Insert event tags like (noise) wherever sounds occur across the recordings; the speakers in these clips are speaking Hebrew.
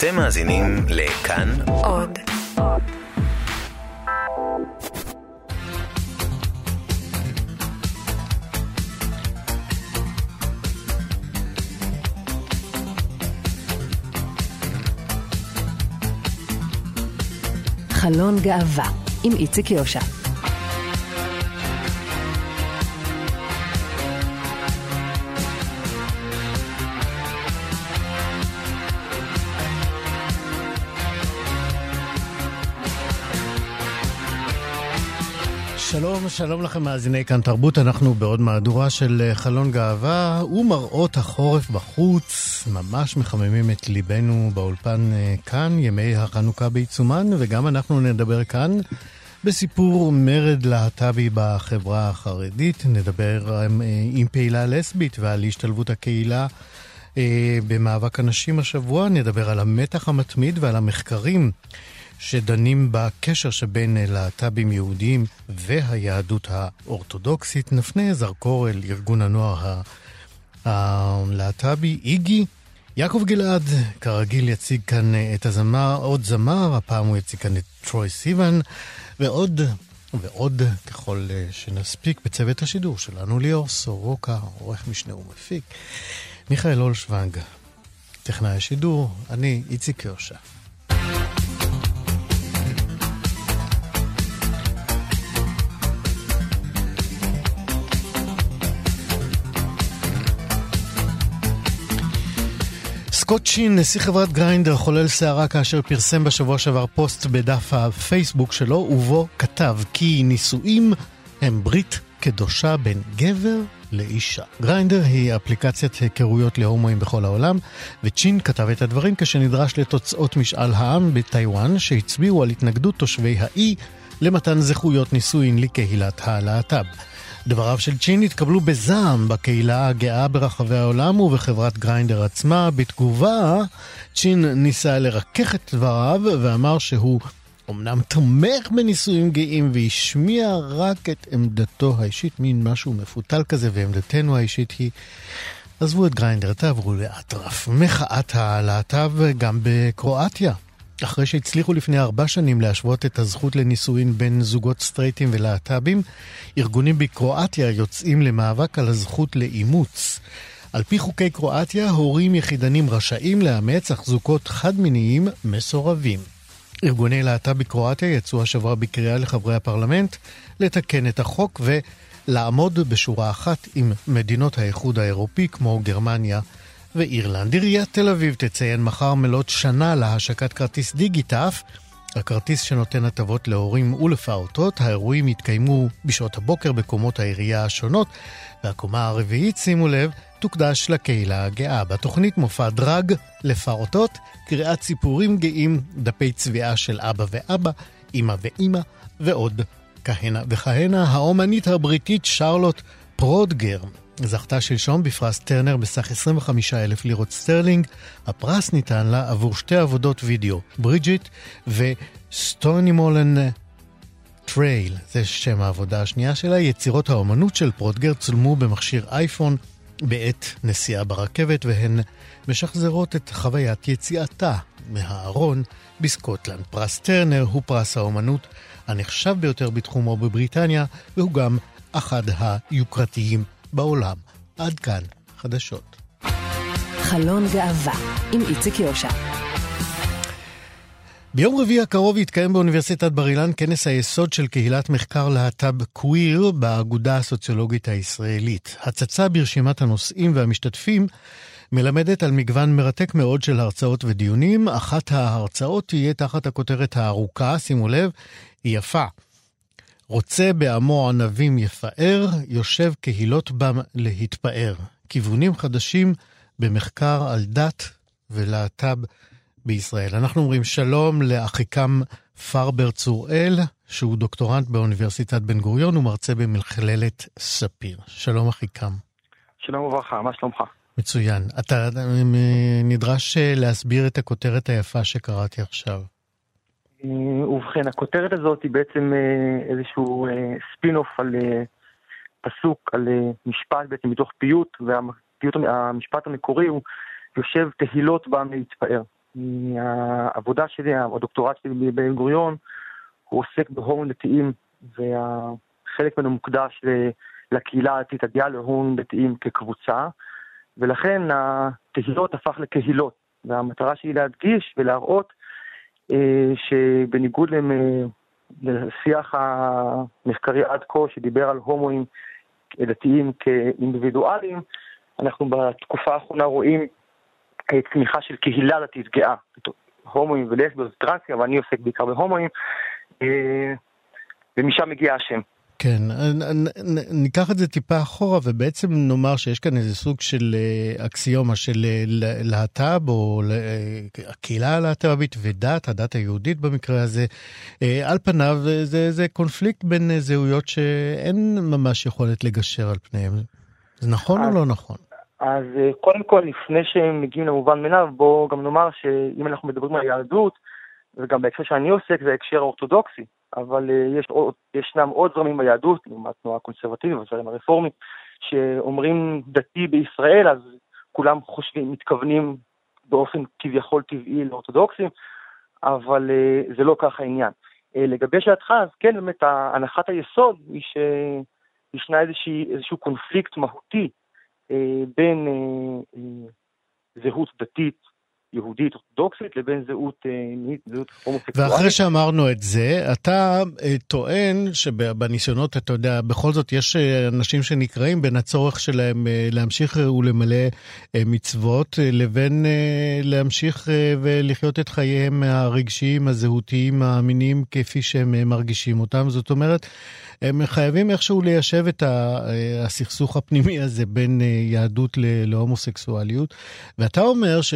אתם מאזינים לכאן עוד. חלון גאווה עם איציק יושע. שלום, שלום לכם מאזיני כאן תרבות, אנחנו בעוד מהדורה של אה, חלון גאווה ומראות החורף בחוץ, ממש מחממים את ליבנו באולפן אה, כאן, ימי החנוכה בעיצומן, וגם אנחנו נדבר כאן בסיפור מרד להט"בי בחברה החרדית, נדבר עם, אה, עם פעילה לסבית ועל השתלבות הקהילה. במאבק הנשים השבוע. נדבר על המתח המתמיד ועל המחקרים שדנים בקשר שבין להט"בים יהודיים והיהדות האורתודוקסית. נפנה זרקור אל ארגון הנוער הלהט"בי, איגי. יעקב גלעד, כרגיל, יציג כאן את הזמר, עוד זמר, הפעם הוא יציג כאן את טרוי סיוון, ועוד ועוד ככל שנספיק בצוות השידור שלנו, ליאור סורוקה, עורך משנה ומפיק, מיכאל אולשוונג, טכנאי השידור, אני איציק יושע. סקוט שין, נשיא חברת גריינדר, חולל סערה כאשר פרסם בשבוע שעבר פוסט בדף הפייסבוק שלו, ובו כתב כי נישואים הם ברית קדושה בין גבר לאישה. גריינדר היא אפליקציית היכרויות להומואים בכל העולם, וצ'ין כתב את הדברים כשנדרש לתוצאות משאל העם בטיוואן, שהצביעו על התנגדות תושבי האי למתן זכויות נישואין לקהילת הלהט"ב. דבריו של צ'ין התקבלו בזעם בקהילה הגאה ברחבי העולם ובחברת גריינדר עצמה. בתגובה, צ'ין ניסה לרכך את דבריו ואמר שהוא אמנם תומך בנישואים גאים והשמיע רק את עמדתו האישית, מין משהו מפותל כזה, ועמדתנו האישית היא... עזבו את גריינדר, תעברו לאטרף. מחאת הלהט"ב גם בקרואטיה. אחרי שהצליחו לפני ארבע שנים להשוות את הזכות לנישואין בין זוגות סטרייטים ולהט"בים, ארגונים בקרואטיה יוצאים למאבק על הזכות לאימוץ. על פי חוקי קרואטיה, הורים יחידנים רשאים לאמץ אך זוגות חד-מיניים מסורבים. ארגוני להט"ב בקרואטיה יצאו השבוע בקריאה לחברי הפרלמנט לתקן את החוק ולעמוד בשורה אחת עם מדינות האיחוד האירופי כמו גרמניה ואירלנד. עיריית תל אביב תציין מחר מלאת שנה להשקת כרטיס דיגיטף, הכרטיס שנותן הטבות להורים ולפעוטות. האירועים יתקיימו בשעות הבוקר בקומות העירייה השונות, והקומה הרביעית, שימו לב, תוקדש לקהילה הגאה. בתוכנית מופע דרג לפעוטות, קריאת סיפורים גאים, דפי צביעה של אבא ואבא, אמא ואימא, ועוד כהנה וכהנה. האומנית הבריטית שרלוט פרודגר זכתה שלשום בפרס טרנר בסך 25 אלף לירות סטרלינג. הפרס ניתן לה עבור שתי עבודות וידאו, Bridgit ו Stoneymollan Trail, זה שם העבודה השנייה שלה. יצירות האומנות של פרודגר צולמו במכשיר אייפון בעת נסיעה ברכבת, והן משחזרות את חוויית יציאתה מהארון בסקוטלנד. פרס טרנר הוא פרס האומנות הנחשב ביותר בתחומו בבריטניה, והוא גם אחד היוקרתיים בעולם. עד כאן, חדשות. חלון גאווה עם איציק יושע. ביום רביעי הקרוב יתקיים באוניברסיטת בר אילן כנס היסוד של קהילת מחקר להט"ב קוויר באגודה הסוציולוגית הישראלית. הצצה ברשימת הנושאים והמשתתפים מלמדת על מגוון מרתק מאוד של הרצאות ודיונים. אחת ההרצאות תהיה תחת הכותרת הארוכה, שימו לב, יפה. רוצה בעמו ענבים יפאר, יושב קהילות בם להתפאר. כיוונים חדשים במחקר על דת ולהט"ב בישראל. אנחנו אומרים שלום לאחיקם פרבר צוראל, שהוא דוקטורנט באוניברסיטת בן גוריון ומרצה במכללת ספיר. שלום אחיקם. שלום וברכה, מה שלומך? מצוין. אתה אה, נדרש אה, להסביר את הכותרת היפה שקראתי עכשיו. אה, ובכן, הכותרת הזאת היא בעצם אה, איזשהו ספין-אוף אה, על פסוק, על משפט בעצם מתוך פיוט, והמשפט המקורי הוא יושב תהילות בם להתפאר. העבודה שלי, הדוקטורט שלי בבן גוריון, הוא עוסק בהומואים דתיים, וחלק ממנו מוקדש לקהילה הדתית, הגאה להומואים דתיים כקבוצה, ולכן התהילות הפך לקהילות, והמטרה שלי להדגיש ולהראות שבניגוד לשיח המחקרי עד כה שדיבר על הומואים דתיים כאינדיבידואלים, אנחנו בתקופה האחרונה רואים אה, צמיחה של קהילה דתית גאה, הומואים ולסביות וטרנסים, אבל אני עוסק בעיקר בהומואים, אה, ומשם מגיע השם. כן, ניקח את זה טיפה אחורה ובעצם נאמר שיש כאן איזה סוג של אה, אקסיומה של להט"ב או הקהילה הלהט"בית ודת, הדת היהודית במקרה הזה. על פניו זה, זה קונפליקט בין זהויות שאין ממש יכולת לגשר על פניהם. זה נכון או לא נכון? אז אה, קודם כל, לפני שהם מגיעים למובן מאליו, בואו גם נאמר שאם אנחנו מדברים על יהדות, וגם בהקשר שאני עוסק זה ההקשר האורתודוקסי, אבל אה, יש, ישנם עוד זרמים ביהדות, לעומת תנועה קונסרבטיבית והזרם הרפורמי, שאומרים דתי בישראל, אז כולם חושבים, מתכוונים באופן כביכול טבעי לאורתודוקסים, אבל אה, זה לא כך העניין. לגבי שאלתך, אז כן, באמת, הנחת היסוד היא שישנה איזשהו קונפליקט מהותי אה, בין אה, אה, זהות דתית יהודית אורתודוקסית לבין זהות, אה, זהות הומוסקסואלית. ואחרי שאמרנו את זה, אתה אה, טוען שבניסיונות, אתה יודע, בכל זאת יש אה, אנשים שנקראים בין הצורך שלהם להמשיך ולמלא מצוות, לבין להמשיך ולחיות את חייהם הרגשיים, הזהותיים, המיניים, כפי שהם מרגישים אותם. זאת אומרת, הם חייבים איכשהו ליישב את הסכסוך הפנימי הזה בין יהדות להומוסקסואליות. ואתה אומר ש...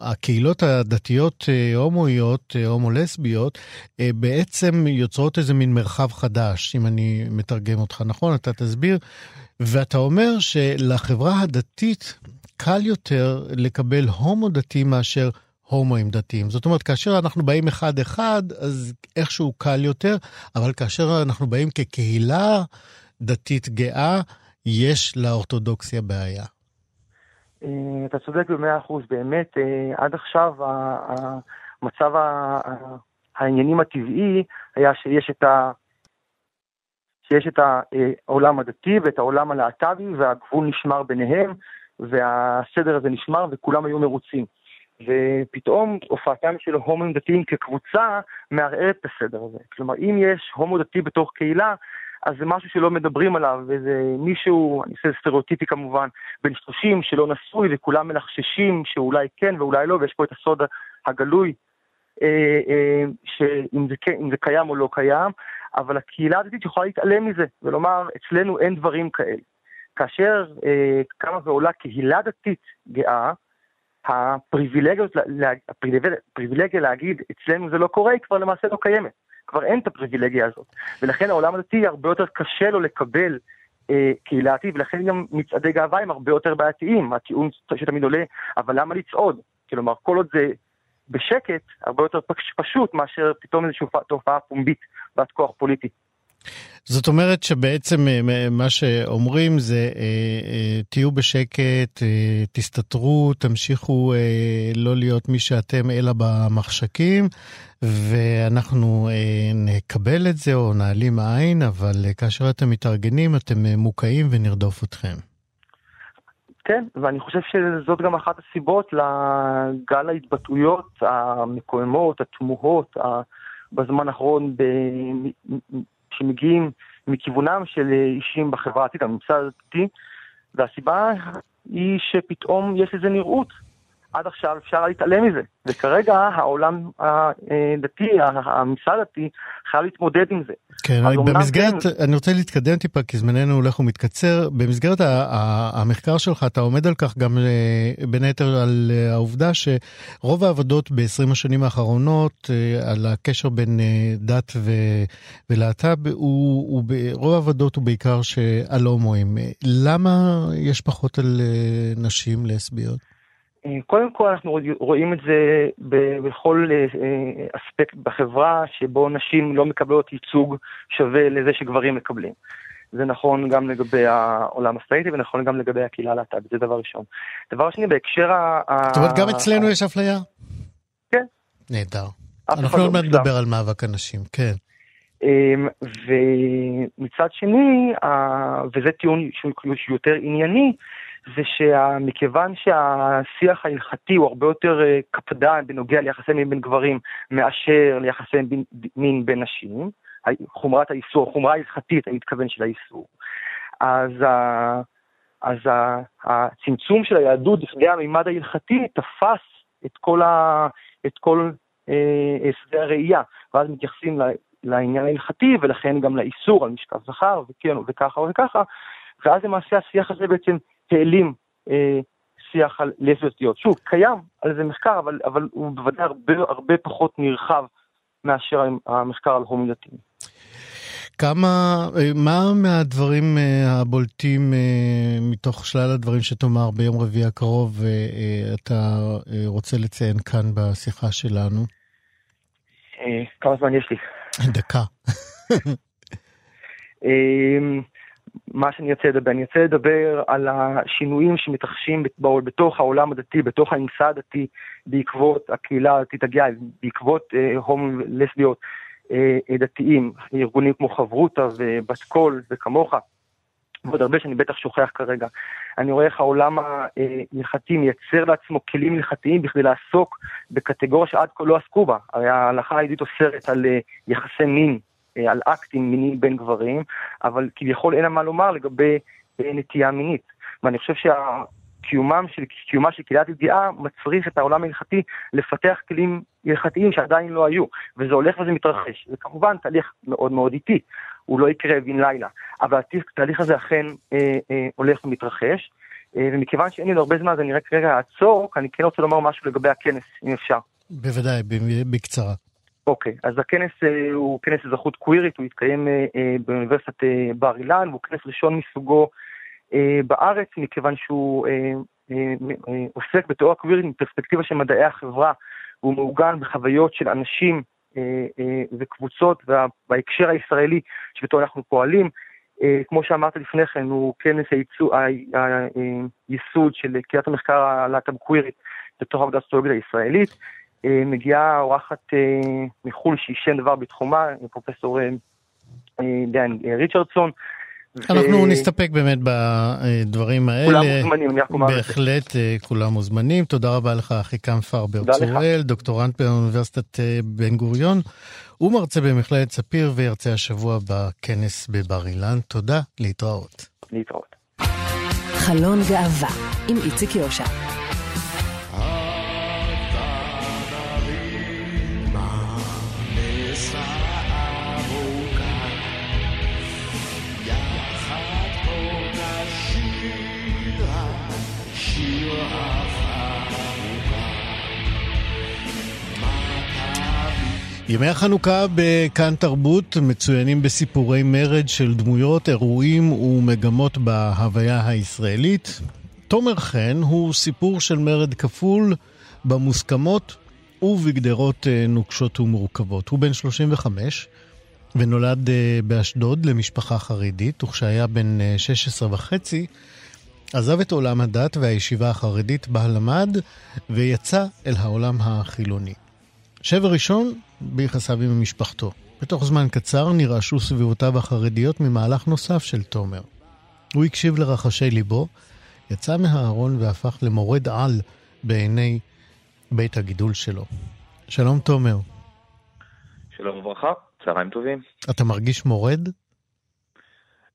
הקהילות הדתיות אה, הומואיות, אה, הומו-לסביות, אה, בעצם יוצרות איזה מין מרחב חדש, אם אני מתרגם אותך נכון, אתה תסביר. ואתה אומר שלחברה הדתית קל יותר לקבל הומו דתי מאשר הומואים דתיים. זאת אומרת, כאשר אנחנו באים אחד-אחד, אז איכשהו קל יותר, אבל כאשר אנחנו באים כקהילה דתית גאה, יש לאורתודוקסיה בעיה. אה, אתה צודק במאה אחוז, באמת, אה, עד עכשיו המצב העניינים הטבעי היה שיש את ה... שיש את העולם הדתי ואת העולם הלהט"בי והגבול נשמר ביניהם והסדר הזה נשמר וכולם היו מרוצים. ופתאום הופעתם של הומואים דתיים כקבוצה מערערת את הסדר הזה. כלומר, אם יש הומו דתי בתוך קהילה, אז זה משהו שלא מדברים עליו, וזה מישהו, אני עושה סטריאוטיפי כמובן, בן 30 שלא נשוי וכולם מלחששים שאולי כן ואולי לא, ויש פה את הסוד הגלוי, אה, אה, שאם זה, זה קיים או לא קיים, אבל הקהילה הדתית יכולה להתעלם מזה ולומר, אצלנו אין דברים כאלה. כאשר אה, קמה ועולה קהילה דתית גאה, הפריבילגיה להגיד אצלנו זה לא קורה, היא כבר למעשה לא קיימת. כבר אין את הפריבילגיה הזאת. ולכן העולם הדתי הרבה יותר קשה לו לקבל אה, קהילתי, ולכן גם מצעדי גאווה הם הרבה יותר בעייתיים. הטיעון שתמיד עולה, אבל למה לצעוד? כלומר, כל עוד זה בשקט, הרבה יותר פשוט מאשר פתאום איזושהי תופעה פומבית בעד כוח פוליטי. זאת אומרת שבעצם אה, מה שאומרים זה אה, אה, תהיו בשקט, תסתתרו, תמשיכו לא להיות מי שאתם אלא במחשכים, ואנחנו נקבל את זה או נעלים עין, אבל כאשר אתם מתארגנים אתם מוקעים ונרדוף אתכם. כן, ואני חושב שזאת גם אחת הסיבות לגל ההתבטאויות המקוממות, התמוהות, בזמן האחרון שמגיעים מכיוונם של אישים בחברה העתיד, הממסד הדתי, והסיבה היא שפתאום יש לזה נראות. עד עכשיו אפשר להתעלם מזה, וכרגע העולם הדתי, הממסד הדתי, חייב להתמודד עם זה. כן, במסגרת, כן... אני רוצה להתקדם טיפה כי זמננו הולך ומתקצר. במסגרת המחקר שלך אתה עומד על כך גם אה, בין היתר על אה, העובדה שרוב העבודות ב-20 השנים האחרונות אה, על הקשר בין דת ולהט"ב, הוא, הוא, רוב העבודות הוא בעיקר על הומואים. למה יש פחות על נשים לסביות? קודם כל אנחנו רואים את זה בכל אספקט בחברה שבו נשים לא מקבלות ייצוג שווה לזה שגברים מקבלים. זה נכון גם לגבי העולם הסטרייטי ונכון גם לגבי הקהילה הלהט"בית, זה דבר ראשון. דבר שני, בהקשר ה... זאת אומרת, גם אצלנו יש אפליה? כן. נהדר. אנחנו לא עוד מעט נדבר על מאבק הנשים, כן. אמ, ומצד שני, וזה טיעון שהוא יותר ענייני, זה שמכיוון שהשיח ההלכתי הוא הרבה יותר אה, קפדן בנוגע ליחסי מין בין גברים מאשר ליחסי מין בין נשים, חומרת האיסור, חומרה ההלכתית, אני מתכוון של האיסור, אז, אז הצמצום של היהדות לכדי המימד ההלכתי תפס את כל, ה, את כל אה, שדה הראייה, ואז מתייחסים לעניין ההלכתי ולכן גם לאיסור על משכב זכר וכן וככה וככה, ואז למעשה השיח הזה בעצם העלים אה, שיח על לסביות. שוב, קיים על זה מחקר, אבל, אבל הוא בוודאי הרבה, הרבה פחות נרחב מאשר המחקר על הומילטים. כמה, אה, מה מהדברים אה, הבולטים אה, מתוך שלל הדברים שתאמר ביום רביעי הקרוב אתה רוצה לציין כאן בשיחה שלנו? כמה זמן יש לי? (laughs) דקה. מה שאני רוצה לדבר, אני רוצה לדבר על השינויים שמתרחשים בתוך העולם הדתי, בתוך הממסד הדתי, בעקבות הקהילה הדתית הגאה, בעקבות הומואים לסביות. אה, דתיים, ארגונים כמו חברותא ובת קול וכמוך, ועוד הרבה שאני בטח שוכח כרגע. אני רואה איך העולם ההלכתי מייצר לעצמו כלים הלכתיים בכדי לעסוק בקטגוריה שעד כה לא עסקו בה. הרי ההלכה היהודית אוסרת על אה, יחסי מין, אה, על אקטים מיניים בין גברים, אבל כביכול אין לה מה לומר לגבי נטייה מינית. ואני חושב שה... קיומם של, קיומה של קהילת ידיעה מצריך את העולם ההלכתי לפתח כלים הלכתיים שעדיין לא היו, וזה הולך וזה מתרחש. זה כמובן תהליך מאוד מאוד איטי, הוא לא יקרה בן לילה, אבל התהליך הזה אכן אה, אה, הולך ומתרחש, אה, ומכיוון שאין לי הרבה זמן אז אני רק רגע אעצור, כי אני כן רוצה לומר משהו לגבי הכנס, אם אפשר. בוודאי, בקצרה. אוקיי, אז הכנס אה, הוא כנס אזרחות קווירית, הוא התקיים אה, אה, באוניברסיטת אה, בר אילן, והוא כנס ראשון מסוגו אה, בארץ, מכיוון שהוא אה, אה, עוסק בתיאוריה קווירית מפרספקטיבה של מדעי החברה, והוא מעוגן בחוויות של אנשים וקבוצות בהקשר הישראלי שבתור אנחנו פועלים. כמו שאמרת לפני כן, הוא כנס הייסוד של קריאת המחקר הלהט"ב קווירית בתוך עבודת הסטרוגיה הישראלית. מגיעה אורחת מחו"ל שעישן דבר בתחומה, פרופסור דיין ריצ'רדסון, אנחנו נסתפק באמת בדברים האלה. כולם מוזמנים, אני רק אומר בהחלט, אה, כולם מוזמנים. תודה רבה לך, אחיקם פרבר צוראל, דוקטורנט באוניברסיטת אה, בן גוריון, ומרצה במכללת ספיר, וירצה השבוע בכנס בבר אילן. תודה, להתראות. להתראות. חלון גאווה, עם איציק יושע. ימי החנוכה בכאן תרבות מצוינים בסיפורי מרד של דמויות, אירועים ומגמות בהוויה הישראלית. תומר חן הוא סיפור של מרד כפול במוסכמות ובגדרות אה, נוקשות ומורכבות. הוא בן 35 ונולד אה, באשדוד למשפחה חרדית, וכשהיה בן 16 אה, וחצי עזב את עולם הדת והישיבה החרדית בה למד ויצא אל העולם החילוני. שבר ראשון ביחסיו עם משפחתו. בתוך זמן קצר נרעשו סביבותיו החרדיות ממהלך נוסף של תומר. הוא הקשיב לרחשי ליבו, יצא מהארון והפך למורד על בעיני בית הגידול שלו. שלום תומר. שלום וברכה, צהריים טובים. אתה מרגיש מורד?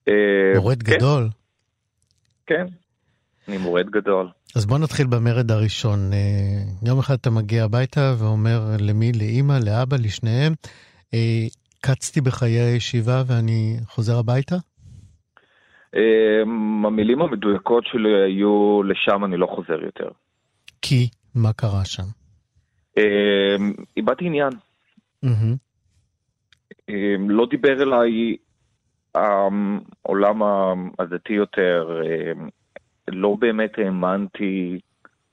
אה, מורד כן. גדול? כן, אני מורד גדול. אז בוא נתחיל במרד הראשון. אה, יום אחד אתה מגיע הביתה ואומר למי? לאימא, לאבא, לשניהם, אה, קצתי בחיי הישיבה ואני חוזר הביתה? אה, המילים המדויקות שלי היו, לשם אני לא חוזר יותר. כי? מה קרה שם? איבדתי עניין. לא דיבר אליי העולם הדתי יותר, לא באמת האמנתי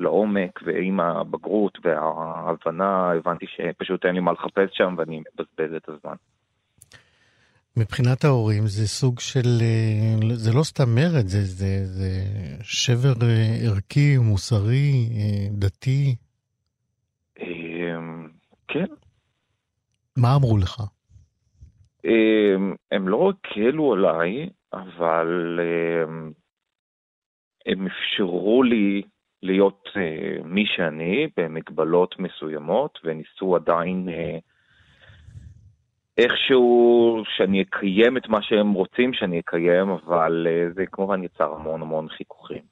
לעומק, ועם הבגרות וההבנה הבנתי שפשוט אין לי מה לחפש שם ואני מבזבז את הזמן. מבחינת ההורים זה סוג של, אה, זה לא סתם מרד, זה, זה, זה שבר אה, ערכי, מוסרי, אה, דתי. אמ, כן. מה אמרו לך? אמ, הם לא הקלו עליי, אבל אמ, הם אפשרו לי להיות מי שאני במגבלות מסוימות, וניסו עדיין איכשהו שאני אקיים את מה שהם רוצים שאני אקיים, אבל uh, זה כמובן יצר המון המון חיכוכים.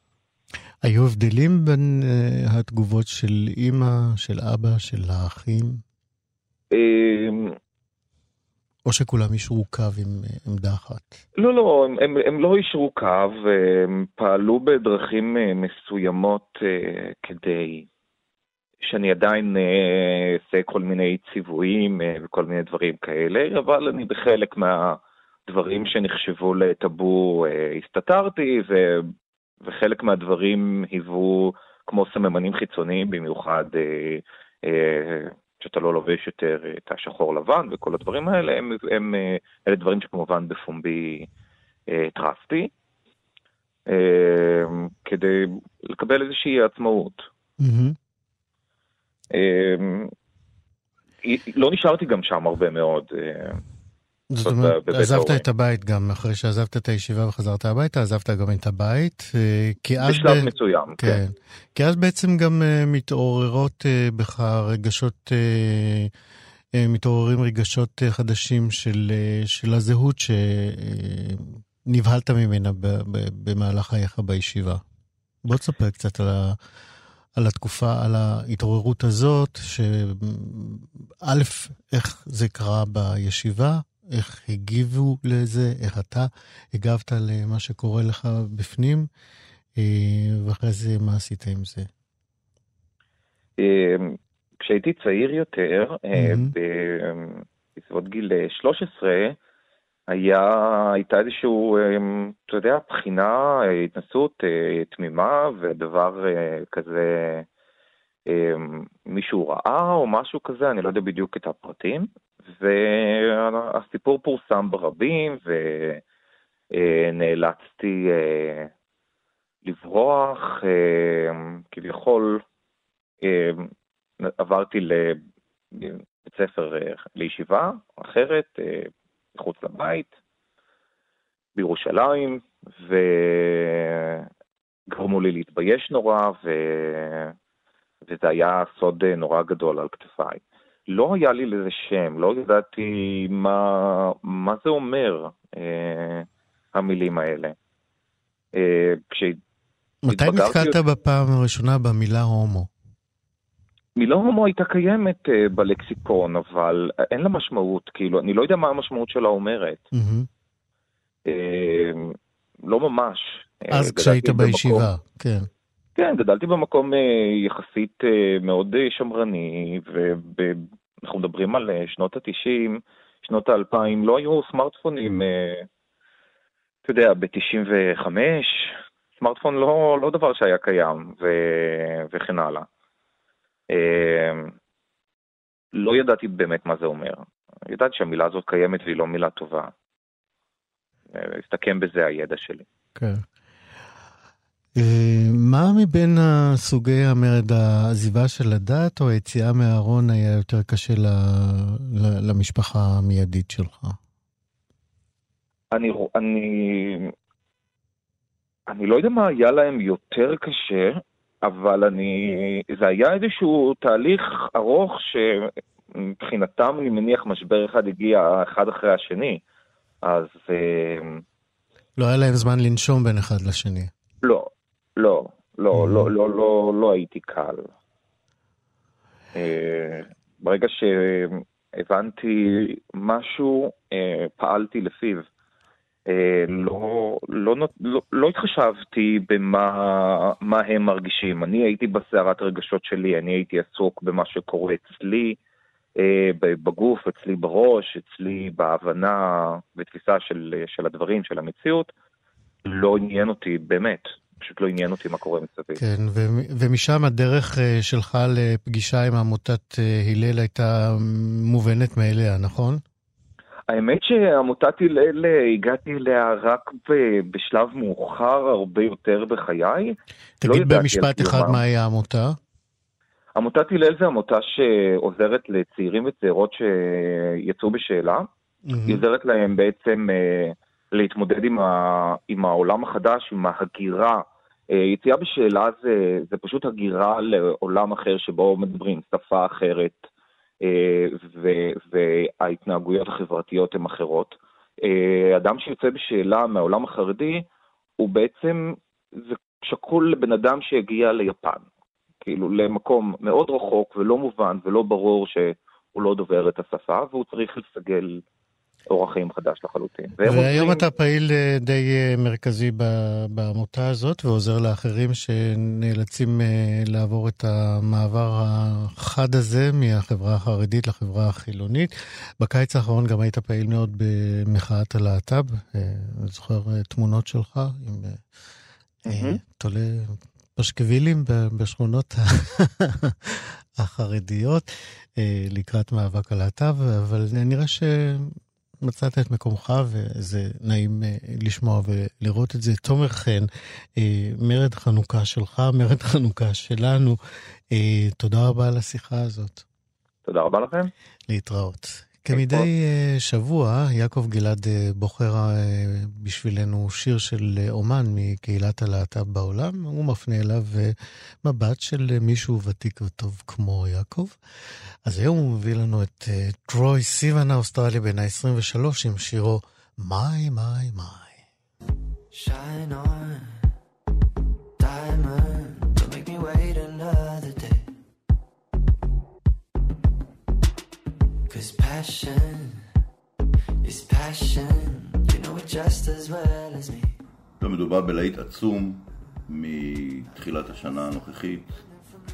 היו הבדלים בין uh, התגובות של אימא, של אבא, של האחים? Um, או שכולם אישרו קו עם uh, עמדה אחת? לא, לא, הם, הם, הם לא אישרו קו, הם פעלו בדרכים uh, מסוימות uh, כדי שאני עדיין אה, אעשה כל מיני ציוויים אה, וכל מיני דברים כאלה, אבל אני בחלק מהדברים שנחשבו לטאבו אה, הסתתרתי, ו, וחלק מהדברים היוו כמו סממנים חיצוניים, במיוחד שאתה לא לובש יותר את השחור לבן וכל הדברים האלה, הם, הם, אלה דברים שכמובן בפומבי טרסתי, כדי לקבל איזושהי עצמאות. Mm-hmm. לא נשארתי גם שם הרבה מאוד. אה, זאת אומרת, עזבת את הבית גם אחרי שעזבת את הישיבה וחזרת הביתה, עזבת גם את הבית. אה, כי אז... בשלב ב... מסוים, כן. כן. כי אז בעצם גם uh, מתעוררות בך רגשות, מתעוררים רגשות חדשים של, של הזהות שנבהלת ממנה במהלך חייך בישיבה. בוא תספר קצת על ה... על התקופה, על ההתעוררות הזאת, שא', איך זה קרה בישיבה, איך הגיבו לזה, איך אתה הגבת למה שקורה לך בפנים, אה, ואחרי זה מה עשית עם זה? אמ, כשהייתי צעיר יותר, mm-hmm. בסביבות גיל 13, היה, הייתה איזשהו, אמ, אתה יודע, בחינה, התנסות אה, תמימה ודבר אה, כזה, אמ, מישהו ראה או משהו כזה, אני לא יודע בדיוק את הפרטים, והסיפור פורסם ברבים ונאלצתי אה, לברוח, כביכול עברתי לבית ספר, לישיבה אחרת, מחוץ לבית, בירושלים, וגרמו לי להתבייש נורא, ו... וזה היה סוד נורא גדול על כתפיי. לא היה לי לזה שם, לא ידעתי מה, מה זה אומר, אה, המילים האלה. אה, מתי נתקלת בפעם הראשונה במילה הומו? מילה הומו הייתה קיימת uh, בלקסיקון, אבל אין לה משמעות, כאילו, אני לא יודע מה המשמעות שלה אומרת. Mm-hmm. Uh, לא ממש. אה, אז כשהיית בישיבה, במקום, כן. כן, גדלתי במקום uh, יחסית uh, מאוד uh, שמרני, ואנחנו מדברים על שנות ה-90, שנות ה-2000, לא היו סמארטפונים, uh, אתה יודע, ב-95, סמארטפון לא, לא דבר שהיה קיים, ו... וכן הלאה. לא ידעתי באמת מה זה אומר. ידעתי שהמילה הזאת קיימת והיא לא מילה טובה. הסתכם בזה הידע שלי. כן. אה, מה מבין סוגי המרד, העזיבה של הדת או היציאה מהארון היה יותר קשה למשפחה המיידית שלך? אני, אני, אני לא יודע מה היה להם יותר קשה, אבל אני, זה היה איזשהו תהליך ארוך שמבחינתם, אני מניח, משבר אחד הגיע אחד אחרי השני. אז... אה, לא היה להם זמן לנשום בין אחד לשני. לא, לא, לא, mm-hmm. לא, לא, לא, לא הייתי קל. אה, ברגע שהבנתי משהו, אה, פעלתי לפיו. אה, לא, לא, לא, לא התחשבתי במה הם מרגישים. אני הייתי בסערת רגשות שלי, אני הייתי עסוק במה שקורה אצלי, בגוף, אצלי בראש, אצלי בהבנה ותפיסה של, של הדברים, של המציאות. לא עניין אותי, באמת, פשוט לא עניין אותי מה קורה מסביב. כן, ו- ומשם הדרך אה, שלך לפגישה עם עמותת הלל הייתה מובנת מאליה, נכון? האמת שעמותת הלל, הגעתי אליה רק בשלב מאוחר הרבה יותר בחיי. תגיד לא במשפט אחד מהי העמותה. עמותת הלל זה עמותה שעוזרת לצעירים וצעירות שיצאו בשאלה. Mm-hmm. היא עוזרת להם בעצם uh, להתמודד עם, ה, עם העולם החדש, עם ההגירה. Uh, יציאה בשאלה זה, זה פשוט הגירה לעולם אחר שבו מדברים שפה אחרת, uh, וההתנהגויות החברתיות הן אחרות. Uh, אדם שיוצא בשאלה מהעולם החרדי, הוא בעצם, זה שקול לבן אדם שהגיע ליפן. כאילו למקום מאוד רחוק ולא מובן ולא ברור שהוא לא דובר את השפה, והוא צריך לסגל אורח חיים חדש לחלוטין. והיום אתה פעיל אה, די אה, מרכזי בעמותה הזאת ועוזר לאחרים שנאלצים אה, לעבור את המעבר החד הזה מהחברה החרדית לחברה החילונית. בקיץ האחרון גם היית פעיל מאוד במחאת הלהט"ב, אני זוכר תמונות שלך עם תולה פשקווילים בשכונות (laughs) החרדיות לקראת מאבק הלהט"ב, אבל נראה ש... מצאת את מקומך, וזה נעים אה, לשמוע ולראות את זה. תומר חן, אה, מרד חנוכה שלך, מרד חנוכה שלנו, אה, תודה רבה על השיחה הזאת. תודה רבה לכם. להתראות. כמדי שבוע, יעקב גלעד בוחר בשבילנו שיר של אומן מקהילת הלהט"ב בעולם. הוא מפנה אליו מבט של מישהו ותיק וטוב כמו יעקב. אז היום הוא מביא לנו את טרוי סיוון האוסטרלי בן ה-23 עם שירו "My My My". Shine on, לא מדובר בלהיט עצום מתחילת השנה הנוכחית,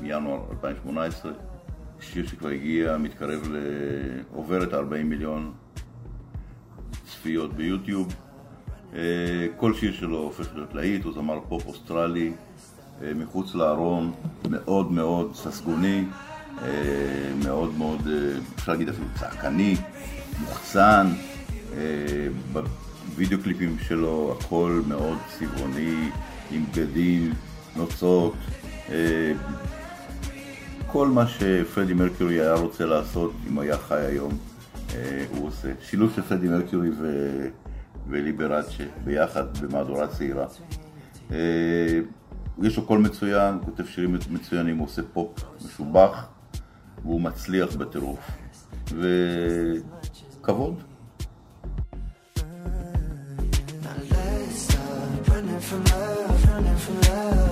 מינואר 2018. שיר שכבר הגיע, מתקרב ל... עובר את ה-40 מיליון צפיות ביוטיוב. אה, כל שיר שלו הופך להיות להיט, הוא זמר פופ אוסטרלי, אה, מחוץ לארון, מאוד מאוד ססגוני, מאוד מאוד, אפשר להגיד אפילו צעקני, מוחצן. בווידאו קליפים שלו הכל מאוד צבעוני, עם בגדים, נוצות. כל מה שפרדי מרקיורי היה רוצה לעשות אם היה חי היום, אה, הוא עושה. שילוב של פרדי מרקיורי ו... וליברצ'י ביחד במהדורה צעירה. אה, יש לו קול מצוין, הוא כותב שירים מצוינים, הוא עושה פופ משובח, והוא מצליח בטירוף. וכבוד. from love, running from love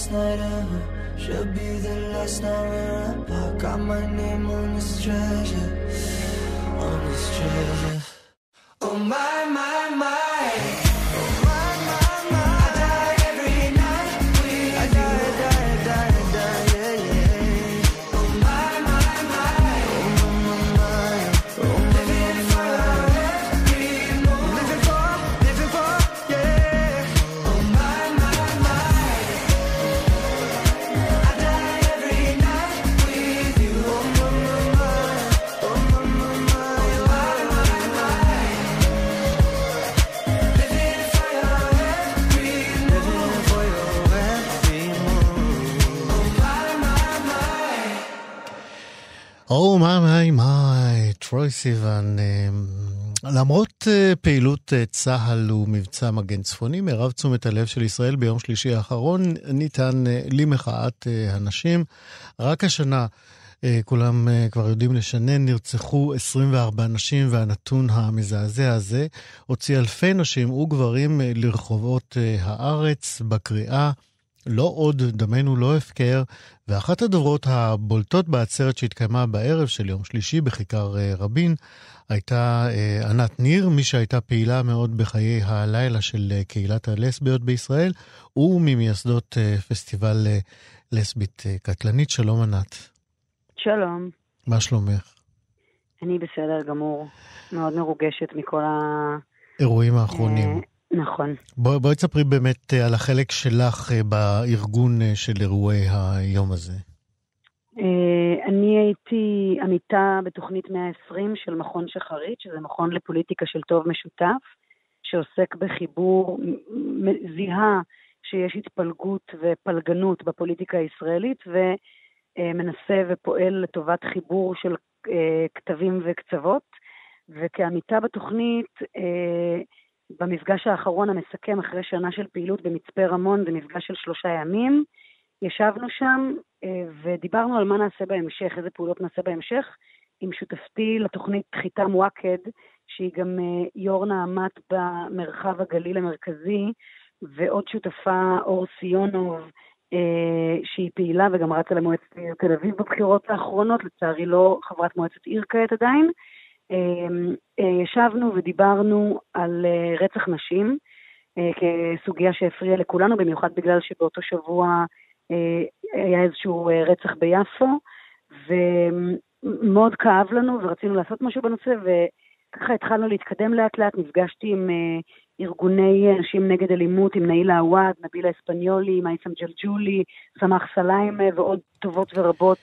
last night ever Should be the last night we're apart Got my name on this treasure On this treasure. סיוון. למרות פעילות צה"ל ומבצע מגן צפוני, מירב תשומת הלב של ישראל ביום שלישי האחרון ניתן למחאת הנשים. רק השנה כולם כבר יודעים לשנן, נרצחו 24 נשים, והנתון המזעזע הזה הוציא אלפי נשים וגברים לרחובות הארץ בקריאה לא עוד, דמנו לא הפקר, ואחת הדוברות הבולטות בעצרת שהתקיימה בערב של יום שלישי בכיכר רבין הייתה ענת ניר, מי שהייתה פעילה מאוד בחיי הלילה של קהילת הלסביות בישראל, וממייסדות פסטיבל לסבית קטלנית. שלום ענת. שלום. מה שלומך? אני בסדר גמור, מאוד מרוגשת מכל ה... אירועים האחרונים. נכון. בואי בוא תספרי באמת על החלק שלך בארגון של אירועי היום הזה. אני הייתי עמיתה בתוכנית 120 של מכון שחרית, שזה מכון לפוליטיקה של טוב משותף, שעוסק בחיבור, זיהה שיש התפלגות ופלגנות בפוליטיקה הישראלית, ומנסה ופועל לטובת חיבור של כתבים וקצוות. וכעמיתה בתוכנית, במפגש האחרון המסכם אחרי שנה של פעילות במצפה רמון, זה מפגש של שלושה ימים, ישבנו שם ודיברנו על מה נעשה בהמשך, איזה פעולות נעשה בהמשך, עם שותפתי לתוכנית חיטה מואקד, שהיא גם יו"ר נעמת במרחב הגליל המרכזי, ועוד שותפה אור סיונוב, שהיא פעילה וגם רצה למועצת עיר תל אביב בבחירות האחרונות, לצערי לא חברת מועצת עיר כעת עדיין. ישבנו ודיברנו על רצח נשים כסוגיה שהפריעה לכולנו, במיוחד בגלל שבאותו שבוע היה איזשהו רצח ביפו, ומאוד כאב לנו ורצינו לעשות משהו בנושא, וככה התחלנו להתקדם לאט לאט, נפגשתי עם ארגוני נשים נגד אלימות, עם נאילה עוואד, נבילה אספניולי, מייסם ג'לג'ולי, סמח סליימה ועוד טובות ורבות.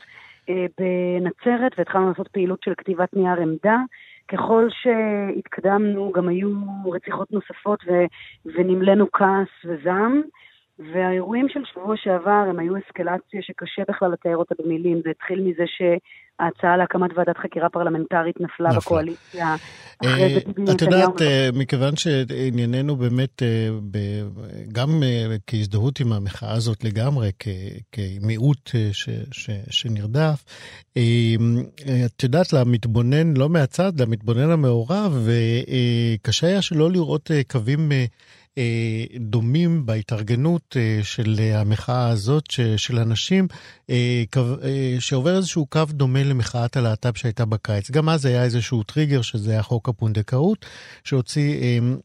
בנצרת, והתחלנו לעשות פעילות של כתיבת נייר עמדה. ככל שהתקדמנו, גם היו רציחות נוספות ו... ונמלאנו כעס וזעם. והאירועים של שבוע שעבר הם היו אסקלציה שקשה בכלל לתאר אותה במילים. זה התחיל מזה שההצעה להקמת ועדת חקירה פרלמנטרית נפלה נפלה. בקואליציה. את יודעת, מכיוון שענייננו באמת גם כהזדהות עם המחאה הזאת לגמרי, כמיעוט שנרדף, את יודעת, למתבונן, לא מהצד, למתבונן המעורב, קשה היה שלא לראות קווים דומים בהתארגנות של המחאה הזאת של אנשים, שעובר איזשהו קו דומה למחאת הלהט"ב שהייתה בקיץ. גם אז היה איזשהו טריגר, שזה היה חוק הפונדקאות, שהוציא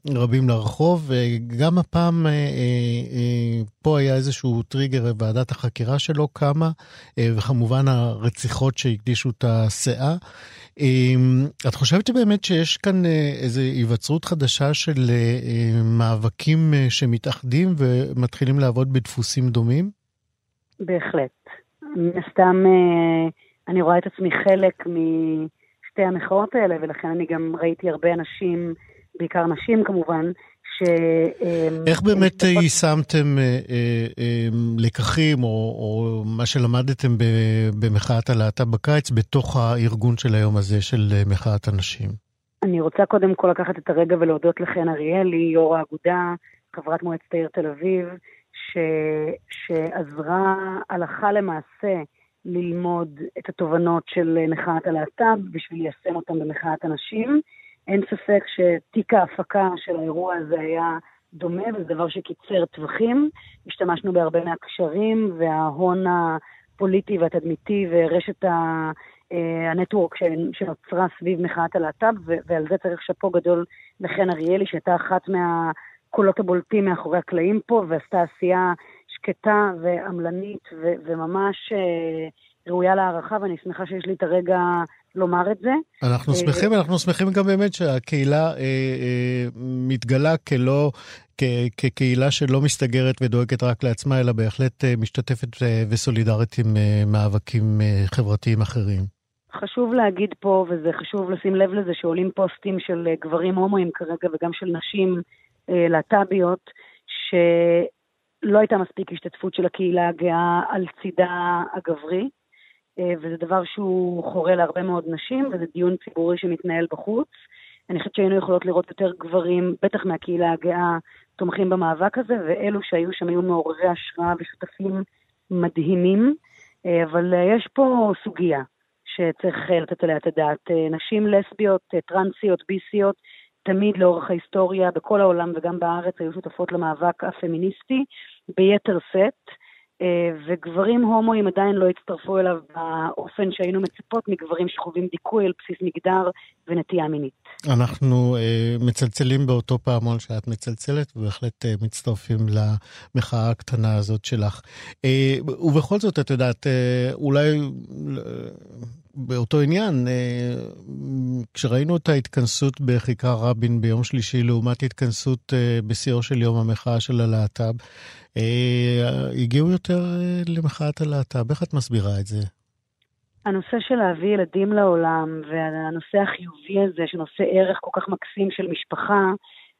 רבים לרחוב, וגם הפעם פה היה איזשהו טריגר, ועדת החקירה שלו קמה, וכמובן הרציחות שהקדישו את הסאה. את חושבת שבאמת שיש כאן איזו היווצרות חדשה של מאבקים שמתאחדים ומתחילים לעבוד בדפוסים דומים? בהחלט. מן הסתם אני רואה את עצמי חלק משתי המחאות האלה, ולכן אני גם ראיתי הרבה אנשים, בעיקר נשים כמובן, ש... איך באמת יישמתם לקחים, או, או מה שלמדתם במחאת הלהט"ב בקיץ, בתוך הארגון של היום הזה של מחאת הנשים? אני רוצה קודם כל לקחת את הרגע ולהודות לחן אריאלי, יו"ר האגודה, חברת מועצת העיר תל אביב, ש... שעזרה הלכה למעשה ללמוד את התובנות של מחאת הלהט"ב בשביל ליישם אותם במחאת הנשים. אין ספק שתיק ההפקה של האירוע הזה היה דומה, וזה דבר שקיצר טווחים. השתמשנו בהרבה מהקשרים וההון הפוליטי והתדמיתי ורשת הנטוורק שנוצרה סביב מחאת הלהט"ב, ועל זה צריך שאפו גדול לחן אריאלי, שהייתה אחת מהקולות הבולטים מאחורי הקלעים פה, ועשתה עשייה שקטה ועמלנית וממש ראויה להערכה, ואני שמחה שיש לי את הרגע לומר את זה. אנחנו שמחים, אנחנו שמחים גם באמת שהקהילה אה, אה, מתגלה כלא, כ, כקהילה שלא מסתגרת ודואגת רק לעצמה, אלא בהחלט אה, משתתפת אה, וסולידרית עם אה, מאבקים אה, חברתיים אחרים. חשוב להגיד פה, וזה חשוב לשים לב לזה, שעולים פוסטים של גברים הומואים כרגע וגם של נשים אה, להט"ביות, שלא הייתה מספיק השתתפות של הקהילה הגאה על צידה הגברי. וזה דבר שהוא חורה להרבה מאוד נשים, וזה דיון ציבורי שמתנהל בחוץ. אני חושבת שהיינו יכולות לראות יותר גברים, בטח מהקהילה הגאה, תומכים במאבק הזה, ואלו שהיו שם היו מעוררי השראה ושותפים מדהימים. אבל יש פה סוגיה שצריך לתת עליה את הדעת. נשים לסביות, טרנסיות, ביסיות, תמיד לאורך ההיסטוריה, בכל העולם וגם בארץ, היו שותפות למאבק הפמיניסטי ביתר שאת, אה, וגברים הומואים עדיין לא הצטרפו אליו באופן שהיינו מצפות מגברים שחווים דיכוי על בסיס מגדר ונטייה מינית. אנחנו uh, מצלצלים באותו פעמון שאת מצלצלת, ובהחלט uh, מצטרפים למחאה הקטנה הזאת שלך. Uh, ובכל זאת, את יודעת, uh, אולי... באותו עניין, אה, כשראינו את ההתכנסות בכיכר רבין ביום שלישי לעומת התכנסות אה, בשיאו של יום המחאה של הלהט"ב, אה, הגיעו יותר למחאת הלהט"ב. איך את מסבירה את זה? הנושא של להביא ילדים לעולם, והנושא החיובי הזה, שנושא ערך כל כך מקסים של משפחה,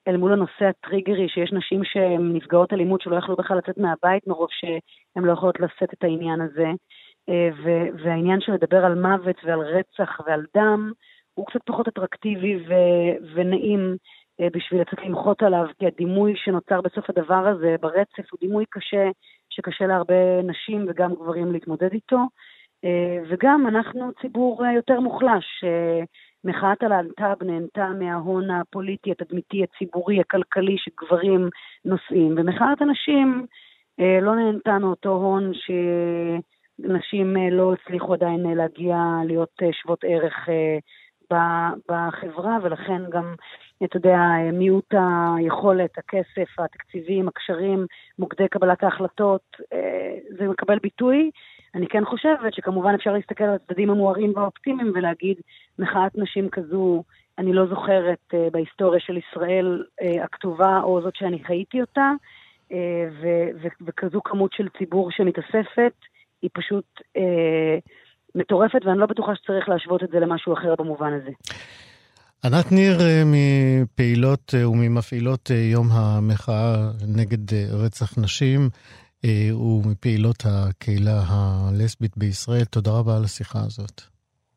אל מול הנושא הטריגרי, שיש נשים שהן נפגעות אלימות שלא יכלו בכלל לצאת מהבית מרוב שהן לא יכולות לשאת את העניין הזה. אה, והעניין של לדבר על מוות ועל רצח ועל דם הוא קצת פחות אטרקטיבי ו- ונעים אה, בשביל לצאת למחות עליו, כי הדימוי שנוצר בסוף הדבר הזה ברצף הוא דימוי קשה, שקשה להרבה נשים וגם גברים להתמודד איתו. אה, וגם אנחנו ציבור יותר מוחלש. מחאת הלהט"ב נהנתה מההון הפוליטי, התדמיתי, הציבורי, הכלכלי שגברים נושאים, ומחאת הנשים לא נהנתה מאותו הון ש... נשים אה, לא הצליחו עדיין אה, להגיע להיות אה, שוות ערך בחברה, ולכן גם, אתה יודע, מיעוט היכולת, הכסף, התקציבים, הקשרים, מוקדי קבלת ההחלטות, זה מקבל ביטוי. אני כן חושבת שכמובן אפשר להסתכל על הצדדים המוארים והאופטימיים ולהגיד, מחאת נשים כזו, אני לא זוכרת בהיסטוריה של ישראל הכתובה או זאת שאני חייתי אותה, וכזו כמות של ציבור שמתאספת. היא פשוט אה, מטורפת, ואני לא בטוחה שצריך להשוות את זה למשהו אחר במובן הזה. ענת ניר אה, מפעילות אה, וממפעילות אה, יום המחאה נגד רצח נשים ומפעילות הקהילה הלסבית בישראל, תודה רבה על השיחה הזאת.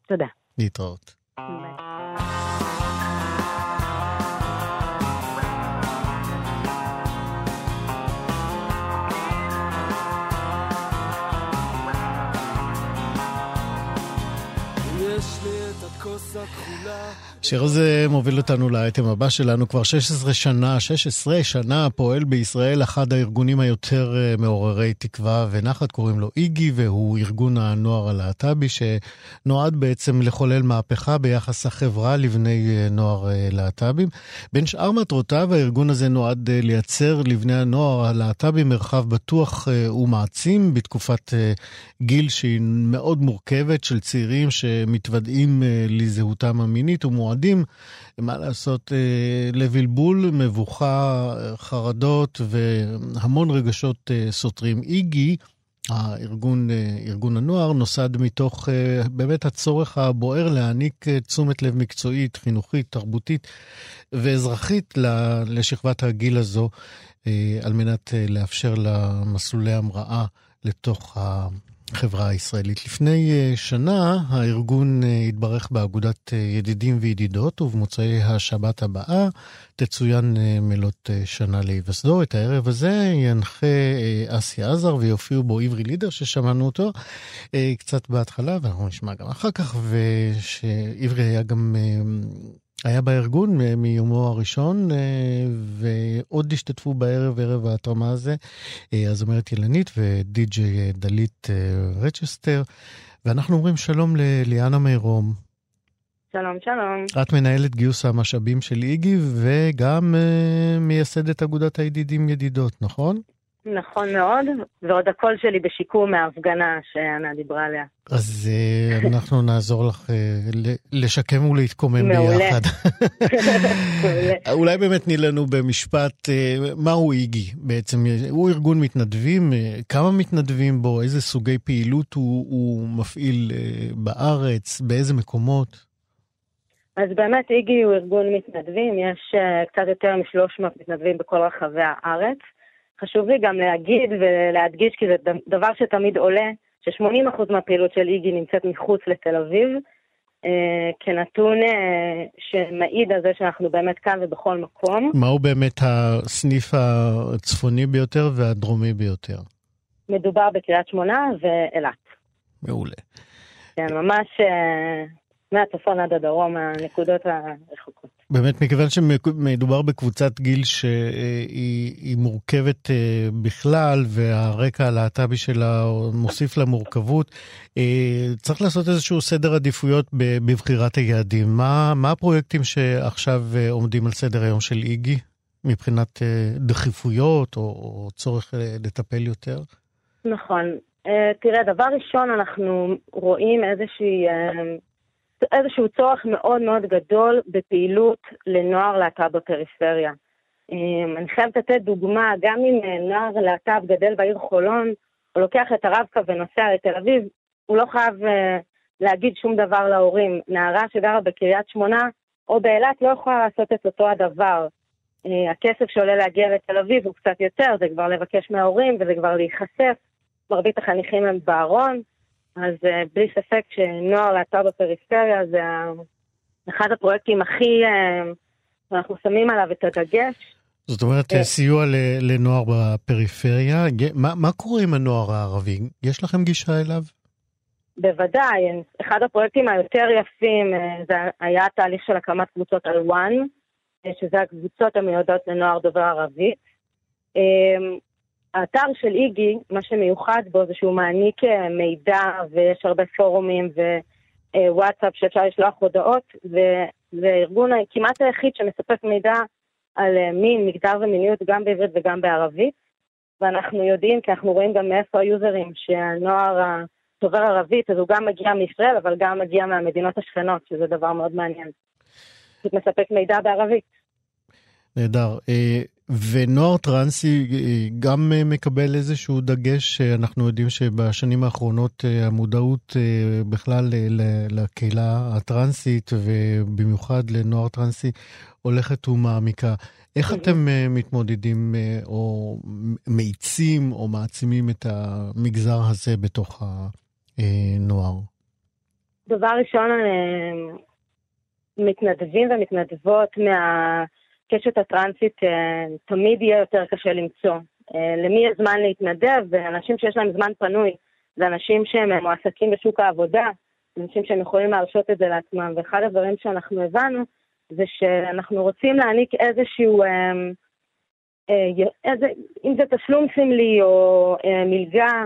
תודה. להתראות. ביי. this השיר הזה מוביל אותנו לאייטם הבא שלנו. כבר 16 שנה, 16 שנה פועל בישראל אחד הארגונים היותר אה, מעוררי תקווה ונחת, קוראים לו איגי, והוא ארגון הנוער הלהט"בי, שנועד בעצם לחולל מהפכה ביחס החברה לבני אה, נוער אה, להט"בים. בין שאר מטרותיו, הארגון הזה נועד לייצר לבני הנוער הלהט"בי מרחב בטוח ומעצים בתקופת גיל שהיא מאוד מורכבת של צעירים שמתוודעים לזהותם המינית ומועדים, מה לעשות, אה, לבלבול, מבוכה, חרדות והמון רגשות אה, סותרים. איגי, הארגון, אה, ארגון הנוער, נוסד מתוך באמת הצורך הבוער להעניק תשומת לב מקצועית, חינוכית, תרבותית ואזרחית לשכבת הגיל הזו, על מנת לאפשר לה מסלולי המראה לתוך החברה הישראלית. לפני אה, שנה הארגון אה, התברך באגודת אה, ידידים וידידות, ובמוצאי השבת הבאה תצוין מלות שנה להיווסדו. את הערב הזה ינחה אסי עזר ויופיעו בו עברי לידר ששמענו אותו קצת בהתחלה, ואנחנו נשמע גם אחר כך, ושעברי היה גם היה בארגון מיומו הראשון, אה, ועוד השתתפו בערב, ערב ההתרמה הזה, אה, הזמרת ילנית ודי.ג'יי דלית אה, רצ'סטר. ואנחנו אומרים שלום לליאנה מירום. שלום, שלום. את מנהלת גיוס המשאבים של איגי וגם מייסדת אגודת הידידים ידידות, נכון? נכון מאוד, ועוד הקול שלי בשיקום מההפגנה שענה דיברה עליה. אז uh, אנחנו נעזור לך uh, לשקם ולהתקומם מעולה. ביחד. (laughs) אולי באמת תני לנו במשפט, uh, מהו איגי בעצם? הוא ארגון מתנדבים, כמה מתנדבים בו, איזה סוגי פעילות הוא, הוא מפעיל בארץ, באיזה מקומות? אז באמת איגי הוא ארגון מתנדבים, יש קצת יותר מ-300 מתנדבים בכל רחבי הארץ. חשוב לי גם להגיד ולהדגיש, כי זה דבר שתמיד עולה, ש-80% מהפעילות של איגי נמצאת מחוץ לתל אביב, אה, כנתון אה, שמעיד על זה שאנחנו באמת כאן ובכל מקום. מהו באמת הסניף הצפוני ביותר והדרומי ביותר? מדובר בקריית שמונה ואילת. מעולה. כן, ממש אה, מהצפון עד הדרום, הנקודות הרחוקות. באמת, מכיוון שמדובר בקבוצת גיל שהיא מורכבת אה, בכלל, והרקע הלהט"בי שלה מוסיף לה מורכבות, אה, צריך לעשות איזשהו סדר עדיפויות בבחירת היעדים. מה, מה הפרויקטים שעכשיו עומדים על סדר היום של איגי, מבחינת דחיפויות או, או צורך לטפל יותר? נכון. תראה, דבר ראשון, אנחנו רואים איזושהי... איזשהו צורך מאוד מאוד גדול בפעילות לנוער להט"ב בפריפריה. אמ, אני חייבת לתת דוגמה, גם אם אה, נוער להט"ב גדל בעיר חולון, הוא לוקח את הרב-קו ונוסע לתל אביב, הוא לא חייב uh, להגיד שום דבר להורים. נערה שגרה בקריית שמונה או באילת לא יכולה לעשות את אותו הדבר. Uh, הכסף שעולה להגיע לתל אביב הוא קצת יותר, זה כבר לבקש מההורים וזה כבר להיחשף. מרבית החניכים הם בארון. אז uh, בלי ספק שנוער להט"ב בפריפריה זה אחד הפרויקטים הכי, uh, אנחנו שמים עליו את הדגש. זאת אומרת, uh, סיוע לנוער בפריפריה. מה, מה קורה עם הנוער הערבי? יש לכם גישה אליו? בוודאי. אחד הפרויקטים היותר יפים זה היה התהליך של הקמת קבוצות על וואן, שזה הקבוצות המיועדות לנוער דובר ערבית. האתר של איגי, מה שמיוחד בו זה שהוא מעניק אה, מידע ויש הרבה פורומים ווואטסאפ שאפשר לשלוח הודעות, וזה ארגון כמעט היחיד שמספק מידע על אה, מין, מגדר ומיניות גם בעברית וגם בערבית. ואנחנו יודעים, כי אנחנו רואים גם מאיפה היוזרים, שהנוער הדובר ערבית, אז הוא גם מגיע מישראל, אבל גם מגיע מהמדינות השכנות, שזה דבר מאוד מעניין. פשוט מספק מידע בערבית. נהדר. אה, ונוער טרנסי אה, גם אה, מקבל איזשהו דגש, אנחנו יודעים שבשנים האחרונות המודעות בכלל לקהילה הטרנסית ובמיוחד לנוער טרנסי הולכת ומעמיקה. איך אתם מתמודדים או מאיצים או מעצימים את המגזר הזה בתוך הנוער? דבר ראשון, מתנדבים ומתנדבות מה... הקשת הטרנסית אה, תמיד יהיה יותר קשה למצוא. אה, למי יש זמן להתנדב? ואנשים שיש להם זמן פנוי, זה אנשים שהם מועסקים בשוק העבודה, אנשים שהם יכולים להרשות את זה לעצמם. ואחד הדברים שאנחנו הבנו זה שאנחנו רוצים להעניק איזשהו, אה, איזה, אם זה תשלום סמלי או מלגה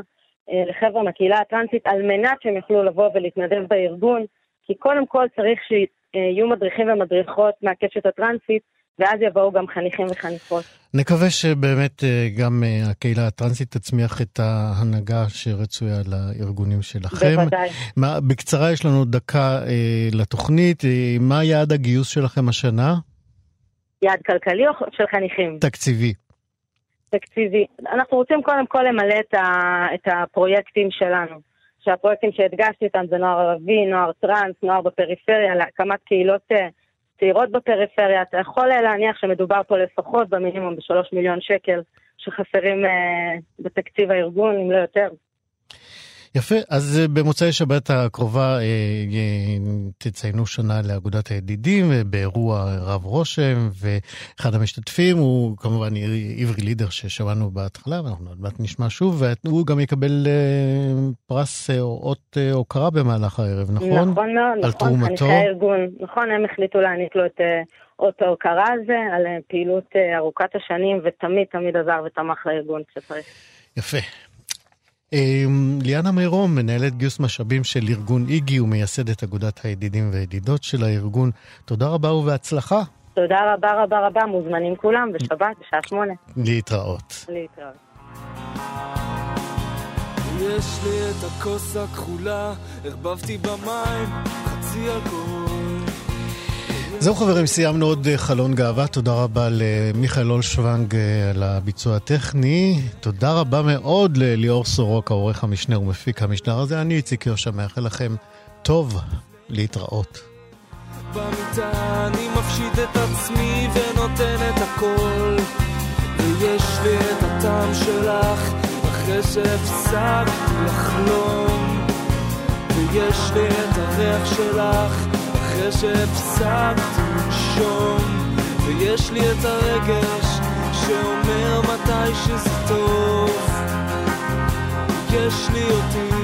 לחבר'ה מהקהילה הטרנסית, על מנת שהם יוכלו לבוא ולהתנדב בארגון, כי קודם כל צריך שיהיו מדריכים ומדריכות מהקשת הטרנסית, ואז יבואו גם חניכים וחניכות. נקווה שבאמת אה, גם אה, הקהילה הטרנסית תצמיח את ההנהגה שרצויה לארגונים שלכם. בוודאי. מה, בקצרה יש לנו דקה אה, לתוכנית. אה, מה יעד הגיוס שלכם השנה? יעד כלכלי או של חניכים? תקציבי. תקציבי. אנחנו רוצים קודם כל למלא את, ה, את הפרויקטים שלנו. שהפרויקטים שהדגשתי אותם זה נוער ערבי, נוער טראנס, נוער בפריפריה, להקמת קהילות צעירות בפריפריה, אתה יכול להניח שמדובר פה לפחות במינימום בשלוש מיליון שקל שחסרים אה, בתקציב הארגון, אם לא יותר. יפה, אז במוצאי שבת הקרובה אה, אה, תציינו שנה לאגודת הידידים באירוע רב רושם, ואחד המשתתפים הוא כמובן עברי לידר ששמענו בהתחלה, ואנחנו עוד מעט נשמע שוב, והוא גם יקבל אה, פרס או אות הוקרה במהלך הערב, נכון? נכון מאוד, על נכון, תרומתו. הארגון, נכון, הם החליטו להעניק לו את אות ההוקרה הזה, על פעילות ארוכת השנים, ותמיד תמיד עזר ותמך לארגון כשצריך. יפה. אמ, ליאנה מירום, מנהלת גיוס משאבים של ארגון איגי ומייסדת אגודת הידידים והידידות של הארגון. תודה רבה ובהצלחה. תודה רבה רבה רבה, מוזמנים כולם, בשבת, בשעה שמונה. להתראות. להתראות. יש לי את הכוס הכחולה, ערבבתי במים, חצי אלכוהול. זהו חברים, סיימנו עוד אה, חלון גאווה. תודה רבה למיכאל אולשוונג אה, על הביצוע הטכני. תודה רבה מאוד לליאור סורוק, העורך המשנה ומפיק המשדר הזה. אני איציק יושע, מאחל לכם טוב להתראות. במיטה אני מפשיט את עצמי ונותן את הכל ויש לי את הטעם שלך אחרי שהפסקת לחלום יש לי את הריח שלך אחרי שהפסקתי לנשום ויש לי את הרגש שאומר מתי שזה טוב. יש לי אותי